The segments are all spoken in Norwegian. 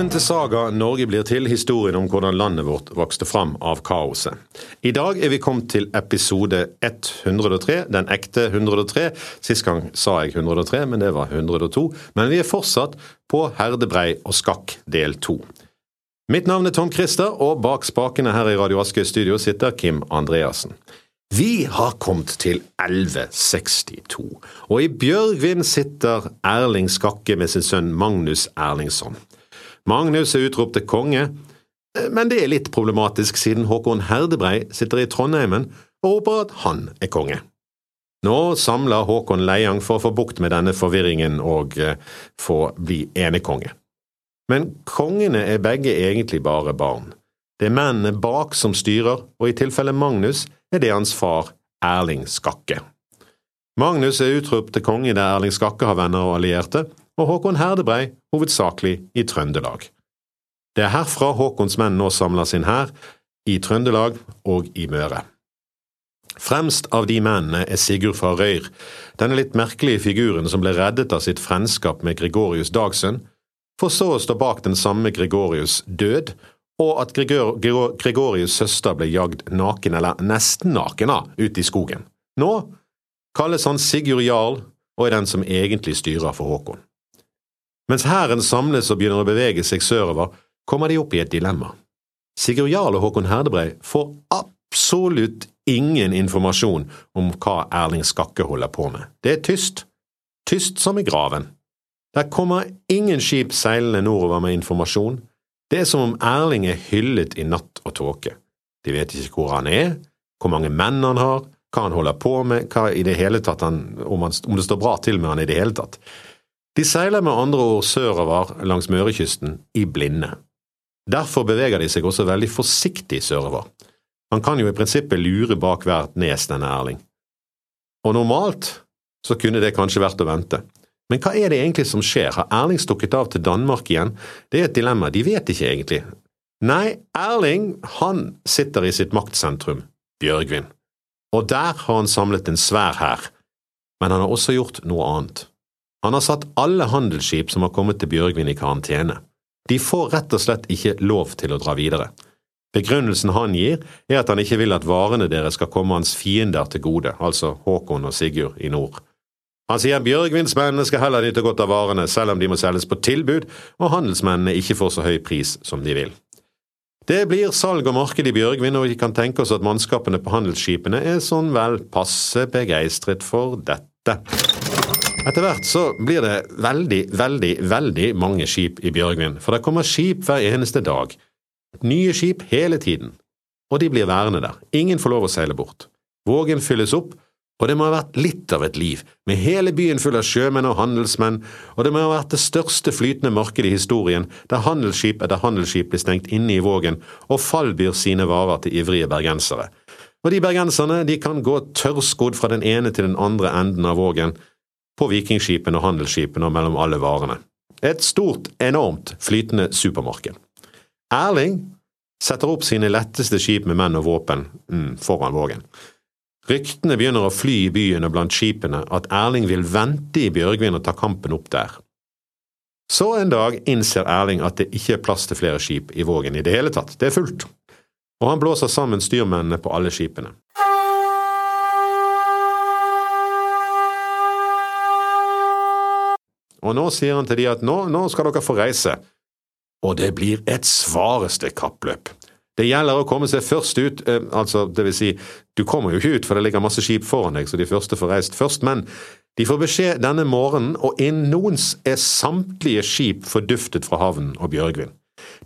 Velkommen til Saga Norge blir til, historien om hvordan landet vårt vokste fram av kaoset. I dag er vi kommet til episode 103, den ekte 103. Sist gang sa jeg 103, men det var 102. Men vi er fortsatt på herdebrei og skakk del 2. Mitt navn er Tom Christer, og bak spakene her i Radio Aske studio sitter Kim Andreassen. Vi har kommet til 1162, og i Bjørgvin sitter Erling Skakke med sin sønn Magnus Erlingsson. Magnus er utropt til konge, men det er litt problematisk siden Håkon Herdebrei sitter i Trondheimen og håper at han er konge. Nå samler Håkon Leiang for å få bukt med denne forvirringen og eh, få bli enekonge. Men kongene er begge egentlig bare barn. Det er mennene bak som styrer, og i tilfelle Magnus er det hans far Erling Skakke. Magnus er utropt til konge der Erling Skakke har venner og allierte, og Håkon Herdebrei hovedsakelig i Trøndelag. Det er herfra Håkons menn nå samler sin hær, i Trøndelag og i Møre. Fremst av de mennene er Sigurd fra Røyr, denne litt merkelige figuren som ble reddet av sitt frendskap med Gregorius Dagsund, for så å stå bak den samme Gregorius' død og at Gregorius' søster ble jagd naken, eller nesten naken, ut i skogen. Nå kalles han Sigurd Jarl og er den som egentlig styrer for Håkon. Mens hæren samles og begynner å bevege seg sørover, kommer de opp i et dilemma. Sigurd Jarl og Håkon Herdebrei får absolutt ingen informasjon om hva Erling Skakke holder på med. Det er tyst. Tyst som i graven. Der kommer ingen skip seilende nordover med informasjon. Det er som om Erling er hyllet i natt og tåke. De vet ikke hvor han er, hvor mange menn han har, hva han holder på med, hva i det hele tatt han, om, han, om det står bra til med han i det hele tatt. De seiler med andre ord sørover langs Mørekysten i blinde. Derfor beveger de seg også veldig forsiktig sørover. Han kan jo i prinsippet lure bak hvert nes, denne Erling. Og normalt så kunne det kanskje vært å vente, men hva er det egentlig som skjer, har Erling stukket av til Danmark igjen? Det er et dilemma, de vet ikke egentlig. Nei, Erling, han sitter i sitt maktsentrum, Bjørgvin, og der har han samlet en svær hær, men han har også gjort noe annet. Han har satt alle handelsskip som har kommet til Bjørgvin i karantene. De får rett og slett ikke lov til å dra videre. Begrunnelsen han gir, er at han ikke vil at varene deres skal komme hans fiender til gode, altså Håkon og Sigurd i nord. Han sier bjørgvinsmennene skal heller nyte godt av varene, selv om de må selges på tilbud og handelsmennene ikke får så høy pris som de vil. Det blir salg og marked i Bjørgvin, og vi kan tenke oss at mannskapene på handelsskipene er sånn vel passe begeistret for dette. Etter hvert så blir det veldig, veldig, veldig mange skip i Bjørgvin, for det kommer skip hver eneste dag. Nye skip hele tiden. Og de blir værende der. Ingen får lov å seile bort. Vågen fylles opp, og det må ha vært litt av et liv, med hele byen full av sjømenn og handelsmenn, og det må ha vært det største flytende markedet i historien, der handelsskip etter handelsskip blir stengt inne i Vågen og fallbyr sine varer til ivrige bergensere. Og de bergenserne de kan gå tørrskodd fra den ene til den andre enden av Vågen, på vikingskipene og handelsskipene og mellom alle varene. Et stort, enormt flytende supermarked. Erling setter opp sine letteste skip med menn og våpen mm, foran Vågen. Ryktene begynner å fly i byen og blant skipene at Erling vil vente i Bjørgvin og ta kampen opp der. Så en dag innser Erling at det ikke er plass til flere skip i Vågen i det hele tatt, det er fullt, og han blåser sammen styrmennene på alle skipene. Og nå sier han til de at nå, nå skal dere få reise, og det blir et svareste kappløp. Det gjelder å komme seg først ut, eh, altså det vil si, du kommer jo ikke ut for det ligger masse skip foran deg, så de første får reist først, men de får beskjed denne morgenen, og innen noens er samtlige skip forduftet fra havnen og Bjørgvin.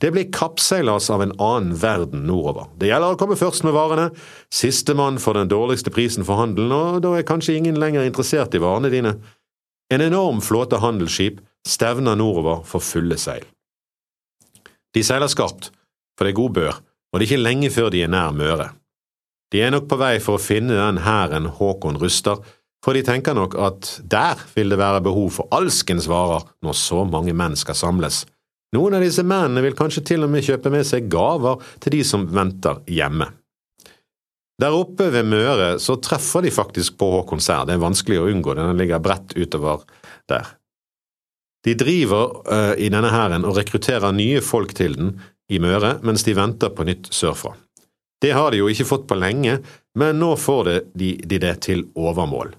Det blir kappseilas av en annen verden nordover. Det gjelder å komme først med varene, sistemann får den dårligste prisen for handelen, og da er kanskje ingen lenger interessert i varene dine. En enorm flåte handelsskip stevner nordover for fulle seil. De seiler skarpt, for det er god bør, og det er ikke lenge før de er nær Møre. De er nok på vei for å finne den hæren Håkon ruster, for de tenker nok at der vil det være behov for alskens varer når så mange menn skal samles. Noen av disse mennene vil kanskje til og med kjøpe med seg gaver til de som venter hjemme. Der oppe ved Møre så treffer de faktisk på Håkon Sær, det er vanskelig å unngå, den ligger bredt utover der. De driver uh, i denne hæren og rekrutterer nye folk til den i Møre, mens de venter på nytt sørfra. Det har de jo ikke fått på lenge, men nå får de, de det til overmål.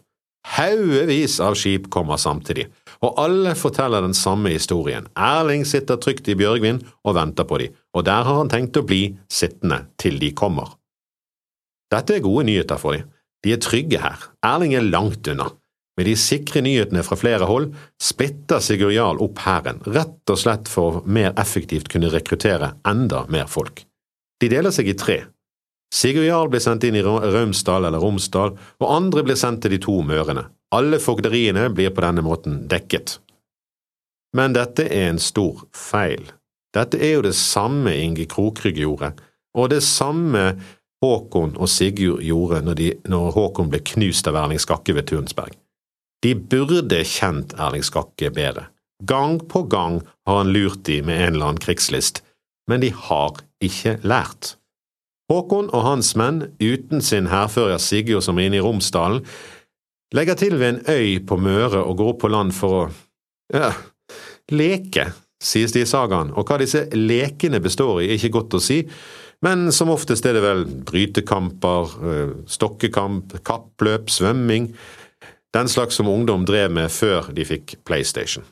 Haugevis av skip kommer samtidig, og alle forteller den samme historien. Erling sitter trygt i Bjørgvin og venter på de, og der har han tenkt å bli sittende til de kommer. Dette er gode nyheter for dem. De er trygge her. Erling er langt unna. Med de sikre nyhetene fra flere hold splitter Sigurd Jarl opp hæren, rett og slett for å mer effektivt kunne rekruttere enda mer folk. De deler seg i tre. Sigurd Jarl blir sendt inn i Raumsdal eller Romsdal, og andre blir sendt til de to mørene. Alle fogderiene blir på denne måten dekket. Men dette er en stor feil. Dette er jo det samme Inge Krokrygg gjorde, og det samme Håkon og Sigurd gjorde når, de, når Håkon ble knust av Erling Skakke ved Tunsberg. De burde kjent Erling Skakke bedre. Gang på gang har han lurt de med en eller annen krigslist, men de har ikke lært. Håkon og hans menn, uten sin hærfører Sigurd som er inne i Romsdalen, legger til ved en øy på Møre og går opp på land for å ja, leke, sies det i sagaen, og hva disse lekene består i, er ikke godt å si, men som oftest er det vel brytekamper, eh, stokkekamp, kappløp, svømming, den slags som ungdom drev med før de fikk PlayStation.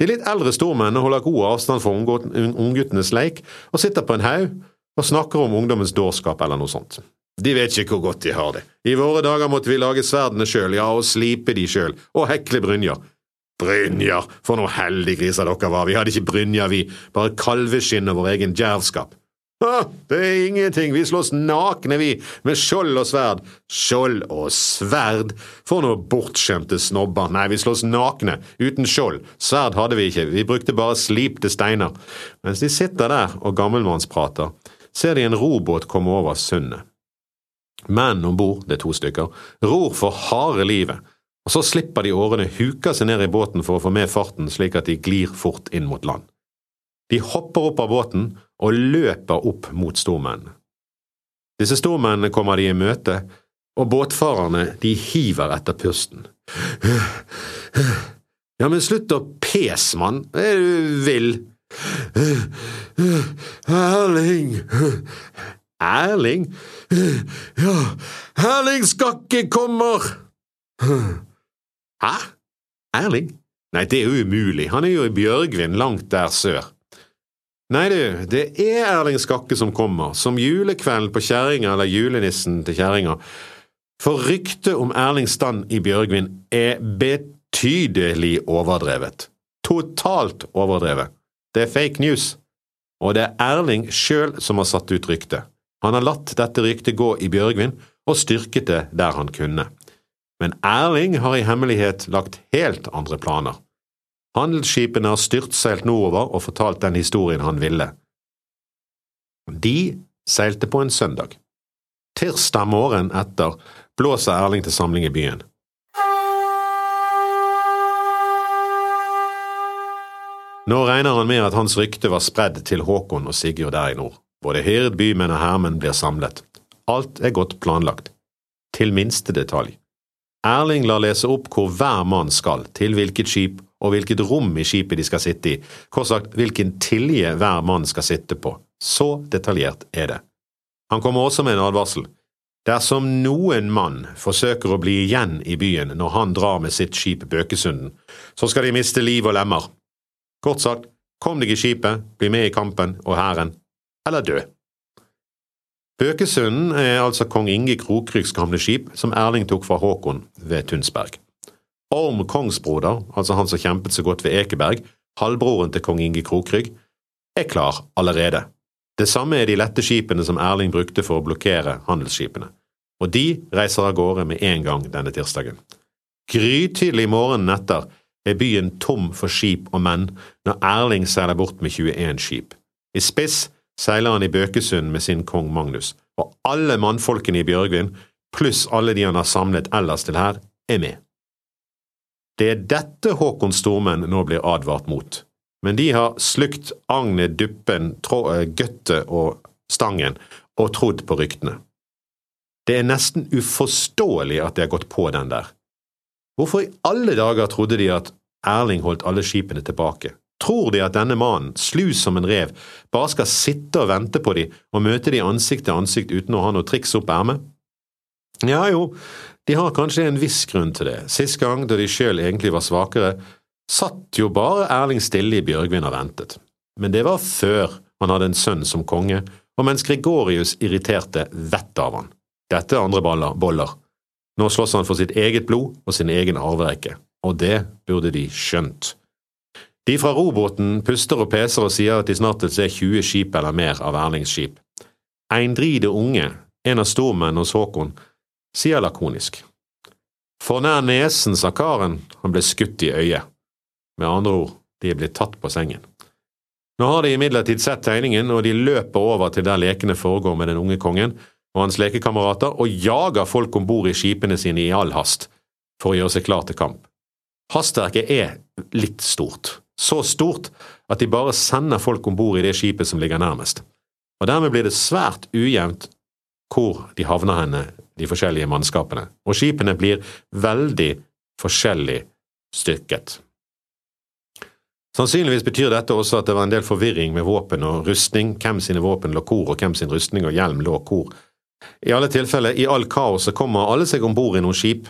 De litt eldre stormennene holder god avstand fra ungguttenes leik og sitter på en haug og snakker om ungdommens dårskap eller noe sånt. De vet ikke hvor godt de har det. I våre dager måtte vi lage sverdene sjøl, ja, og slipe de sjøl, og hekle brynjer. Brynjer, for noe heldiggriser dere var, vi hadde ikke brynjer, vi, bare kalveskinn og vår egen djervskap. Ah, det er ingenting, vi slåss nakne, vi, med skjold og sverd. Skjold og sverd? For noen bortskjemte snobber. Nei, vi slåss nakne, uten skjold. Sverd hadde vi ikke, vi brukte bare slipte steiner. Mens de sitter der og gammelmannsprater, ser de en robåt komme over sundet. Menn om bord, det er to stykker, ror for harde livet, og så slipper de årene, huker seg ned i båten for å få med farten slik at de glir fort inn mot land. De hopper opp av båten og løper opp mot stormen. Disse stormennene kommer de i møte, og båtfarerne de hiver etter pusten. Ja, men slutt å pes, mann, er du vill? Erling! Erling? Ja, Erling Skakke kommer! Hæ? Erling? Nei, det er jo umulig, han er jo i Bjørgvin, langt der sør. Nei du, det er Erling Skakke som kommer, som julekvelden på kjerringa eller julenissen til kjerringa. For ryktet om Erlings stand i Bjørgvin er betydelig overdrevet. Totalt overdrevet. Det er fake news. Og det er Erling sjøl som har satt ut ryktet. Han har latt dette ryktet gå i Bjørgvin og styrket det der han kunne. Men Erling har i hemmelighet lagt helt andre planer. Handelsskipene har styrtseilt nordover og fortalt den historien han ville. De seilte på en søndag. Tirsdag morgen etter blåser Erling til samling i byen. Nå regner han med at hans rykte var spredd til Håkon og Sigurd der i nord. Både hird, bymenn og hermen blir samlet. Alt er godt planlagt. Til minste detalj. Erling lar lese opp hvor hver mann skal, til hvilket skip og hvilket rom i skipet de skal sitte i, kort sagt hvilken tilje hver mann skal sitte på. Så detaljert er det. Han kommer også med en advarsel. Dersom noen mann forsøker å bli igjen i byen når han drar med sitt skip Bøkesunden, så skal de miste liv og lemmer. Kort sagt, kom deg i skipet, bli med i kampen og hæren, eller dø. Bøkesunden er altså kong Inge Krokryggs gamle skip, som Erling tok fra Håkon ved Tunsberg. Orm Kongsbroder, altså han som kjempet så godt ved Ekeberg, halvbroren til kong Inge Krokrygg, er klar allerede. Det samme er de lette skipene som Erling brukte for å blokkere handelsskipene, og de reiser av gårde med en gang denne tirsdagen. Grytidlig morgenen etter er byen tom for skip og menn når Erling seiler bort med 21 skip. I spiss seiler han i Bøkesund med sin kong Magnus, og alle mannfolkene i Bjørgvin, pluss alle de han har samlet ellers til her, er med. Det er dette Håkon Stormenn nå blir advart mot, men de har slukt agnet, duppen, eh, gøttet og stangen og trodd på ryktene. Det er nesten uforståelig at de har gått på den der. Hvorfor i alle dager trodde de at Erling holdt alle skipene tilbake. Tror de at denne mannen, slu som en rev, bare skal sitte og vente på de og møte de ansikt til ansikt uten å ha noe triks opp ermet? Ja jo, de har kanskje en viss grunn til det. Sist gang, da de sjøl egentlig var svakere, satt jo bare Erling stille i Bjørgvin og ventet. Men det var før han hadde en sønn som konge, og mens Gregorius irriterte vettet av han. Dette er andre boller. Nå slåss han for sitt eget blod og sin egen arverekke, og det burde de skjønt. De fra robåten puster og peser og sier at de snart vil se 20 skip eller mer av Erlings skip. Eindride unge, en av stormennene hos Håkon, sier lakonisk. For nær nesen, sa karen, han ble skutt i øyet. Med andre ord, de er blitt tatt på sengen. Nå har de imidlertid sett tegningen, og de løper over til der lekene foregår med den unge kongen og hans lekekamerater, og jager folk om bord i skipene sine i all hast for å gjøre seg klar til kamp. Hastverket er litt stort, så stort at de bare sender folk om bord i det skipet som ligger nærmest, og dermed blir det svært ujevnt hvor de havner henne, de forskjellige mannskapene, og skipene blir veldig forskjellig styrket. Sannsynligvis betyr dette også at det var en del forvirring med våpen og rustning, hvem sine våpen lå hvor, og hvem sin rustning og hjelm lå hvor. I alle tilfeller, i all kaoset kommer alle seg om bord i noen skip.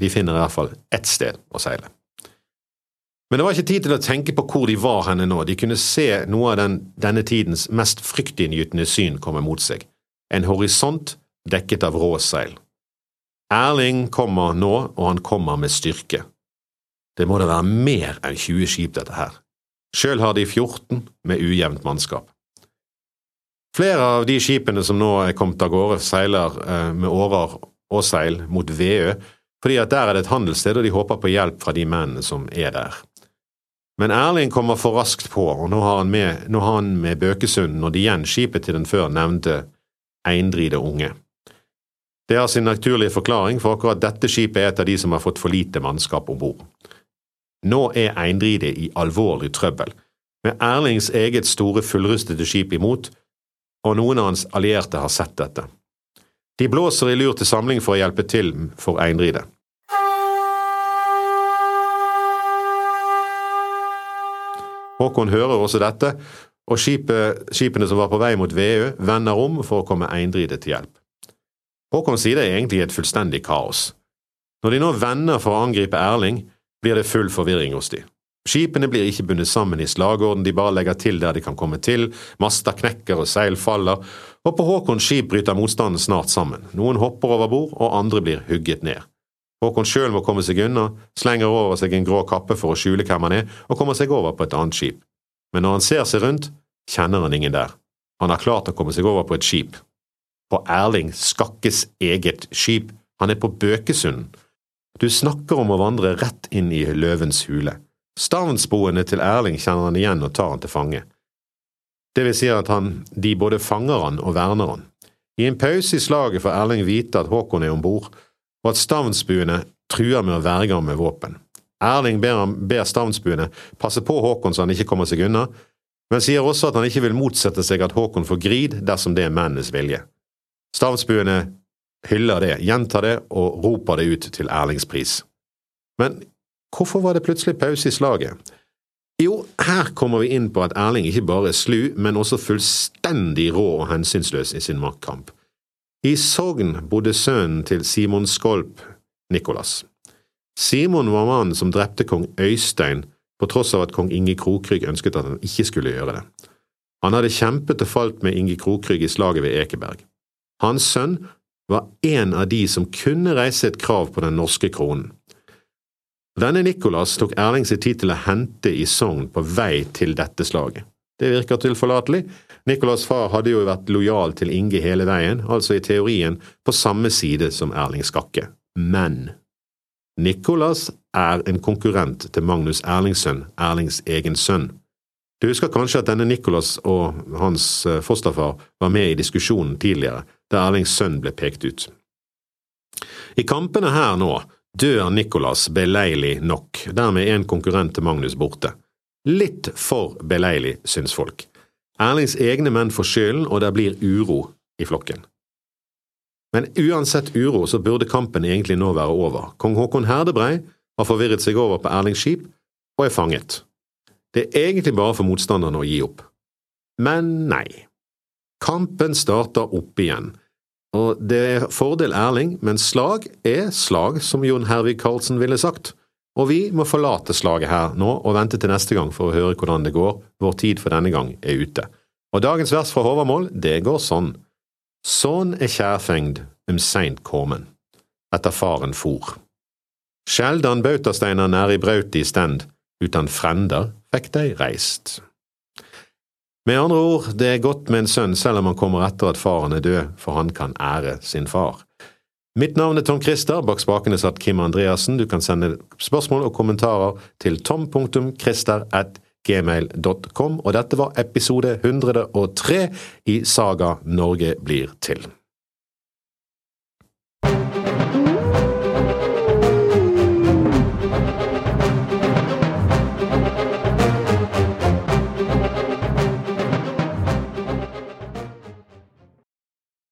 De finner i hvert fall ett sted å seile. Men det var ikke tid til å tenke på hvor de var henne nå, de kunne se noe av den, denne tidens mest fryktinngytende syn komme mot seg, en horisont dekket av råseil. Erling kommer nå, og han kommer med styrke. Det må da være mer enn 20 skip, dette her. Sjøl har de 14 med ujevnt mannskap. Flere av de skipene som nå er kommet av gårde, seiler eh, med årer og seil mot Veø, fordi at der er det et handelssted, og de håper på hjelp fra de mennene som er der. Men Erling kommer for raskt på, og nå har han med, har han med Bøkesund nådd igjen skipet til den før nevnte Eindride Unge. Det har sin naturlige forklaring, for akkurat dette skipet er et av de som har fått for lite mannskap om bord. Nå er Eindride i alvorlig trøbbel, med Erlings eget store fullrustede skip imot, og noen av hans allierte har sett dette. De blåser i lur til samling for å hjelpe til for Eindride. Håkon hører også dette, og skipet, skipene som var på vei mot Veø, vender om for å komme Eindride til hjelp. Håkon sier det er egentlig et fullstendig kaos. Når de nå vender for å angripe Erling, blir det full forvirring hos de. Skipene blir ikke bundet sammen i slagorden, de bare legger til der de kan komme til, master knekker og seil faller, og på Håkons skip bryter motstanden snart sammen, noen hopper over bord og andre blir hugget ned. Håkon sjøl må komme seg unna, slenger over seg en grå kappe for å skjule hvem han er, og kommer seg over på et annet skip. Men når han ser seg rundt, kjenner han ingen der. Han har klart å komme seg over på et skip. På Erling Skakkes eget skip, han er på Bøkesund. du snakker om å vandre rett inn i løvens hule. Stavnsboene til Erling kjenner han igjen og tar han til fange. Det vil si at han, de både fanger han og verner han. I en pause i slaget får Erling vite at Håkon er om bord, og at stavnsbuene truer med å verge ham med våpen. Erling ber, ham, ber stavnsbuene passe på Håkon så han ikke kommer seg unna, men sier også at han ikke vil motsette seg at Håkon får grid dersom det er mennenes vilje. Stavnsbuene hyller det, gjentar det og roper det ut til Erlings pris. Men hvorfor var det plutselig pause i slaget? Jo, her kommer vi inn på at Erling ikke bare er slu, men også fullstendig rå og hensynsløs i sin maktkamp. I Sogn bodde sønnen til Simon Skolp, Nikolas. Simon var mannen som drepte kong Øystein på tross av at kong Inge Krokrygg ønsket at han ikke skulle gjøre det. Han hadde kjempet og falt med Inge Krokrygg i slaget ved Ekeberg. Hans sønn var en av de som kunne reise et krav på den norske kronen. Denne Nikolas tok Erling seg tid til å hente i Sogn på vei til dette slaget. Det virker tilforlatelig. Nikolas' far hadde jo vært lojal til Inge hele veien, altså i teorien på samme side som Erling Skakke. Men Nikolas er en konkurrent til Magnus Erlingssønn, Erlings egen sønn. Du husker kanskje at denne Nikolas og hans eh, fosterfar var med i diskusjonen tidligere, der Erlings sønn ble pekt ut. I kampene her nå dør Nicholas beleilig nok, dermed er en konkurrent til Magnus borte. Litt for beleilig, syns folk. Erlings egne menn får skylden, og det blir uro i flokken. Men uansett uro så burde kampen egentlig nå være over. Kong Håkon Herdebrei har forvirret seg over på Erlings skip og er fanget. Det er egentlig bare for motstanderne å gi opp. Men nei. Kampen starter opp igjen. Og det er fordel Erling, men slag er slag, som Jon Hervig Karlsen ville sagt. Og vi må forlate slaget her nå og vente til neste gang for å høre hvordan det går. Vår tid for denne gang er ute. Og dagens vers fra Håvamål, det går sånn. Sånn er kjærfengd um seint komen, etter faren for. Sjeldan bautasteiner nær i brauti stend, utan frender fikk de reist. Med andre ord, det er godt med en sønn selv om han kommer etter at faren er død, for han kan ære sin far. Mitt navn er Tom Christer, bak spakene satt Kim Andreassen. Du kan sende spørsmål og kommentarer til tom.christer.gmail.com, og dette var episode 103 i Saga Norge blir til.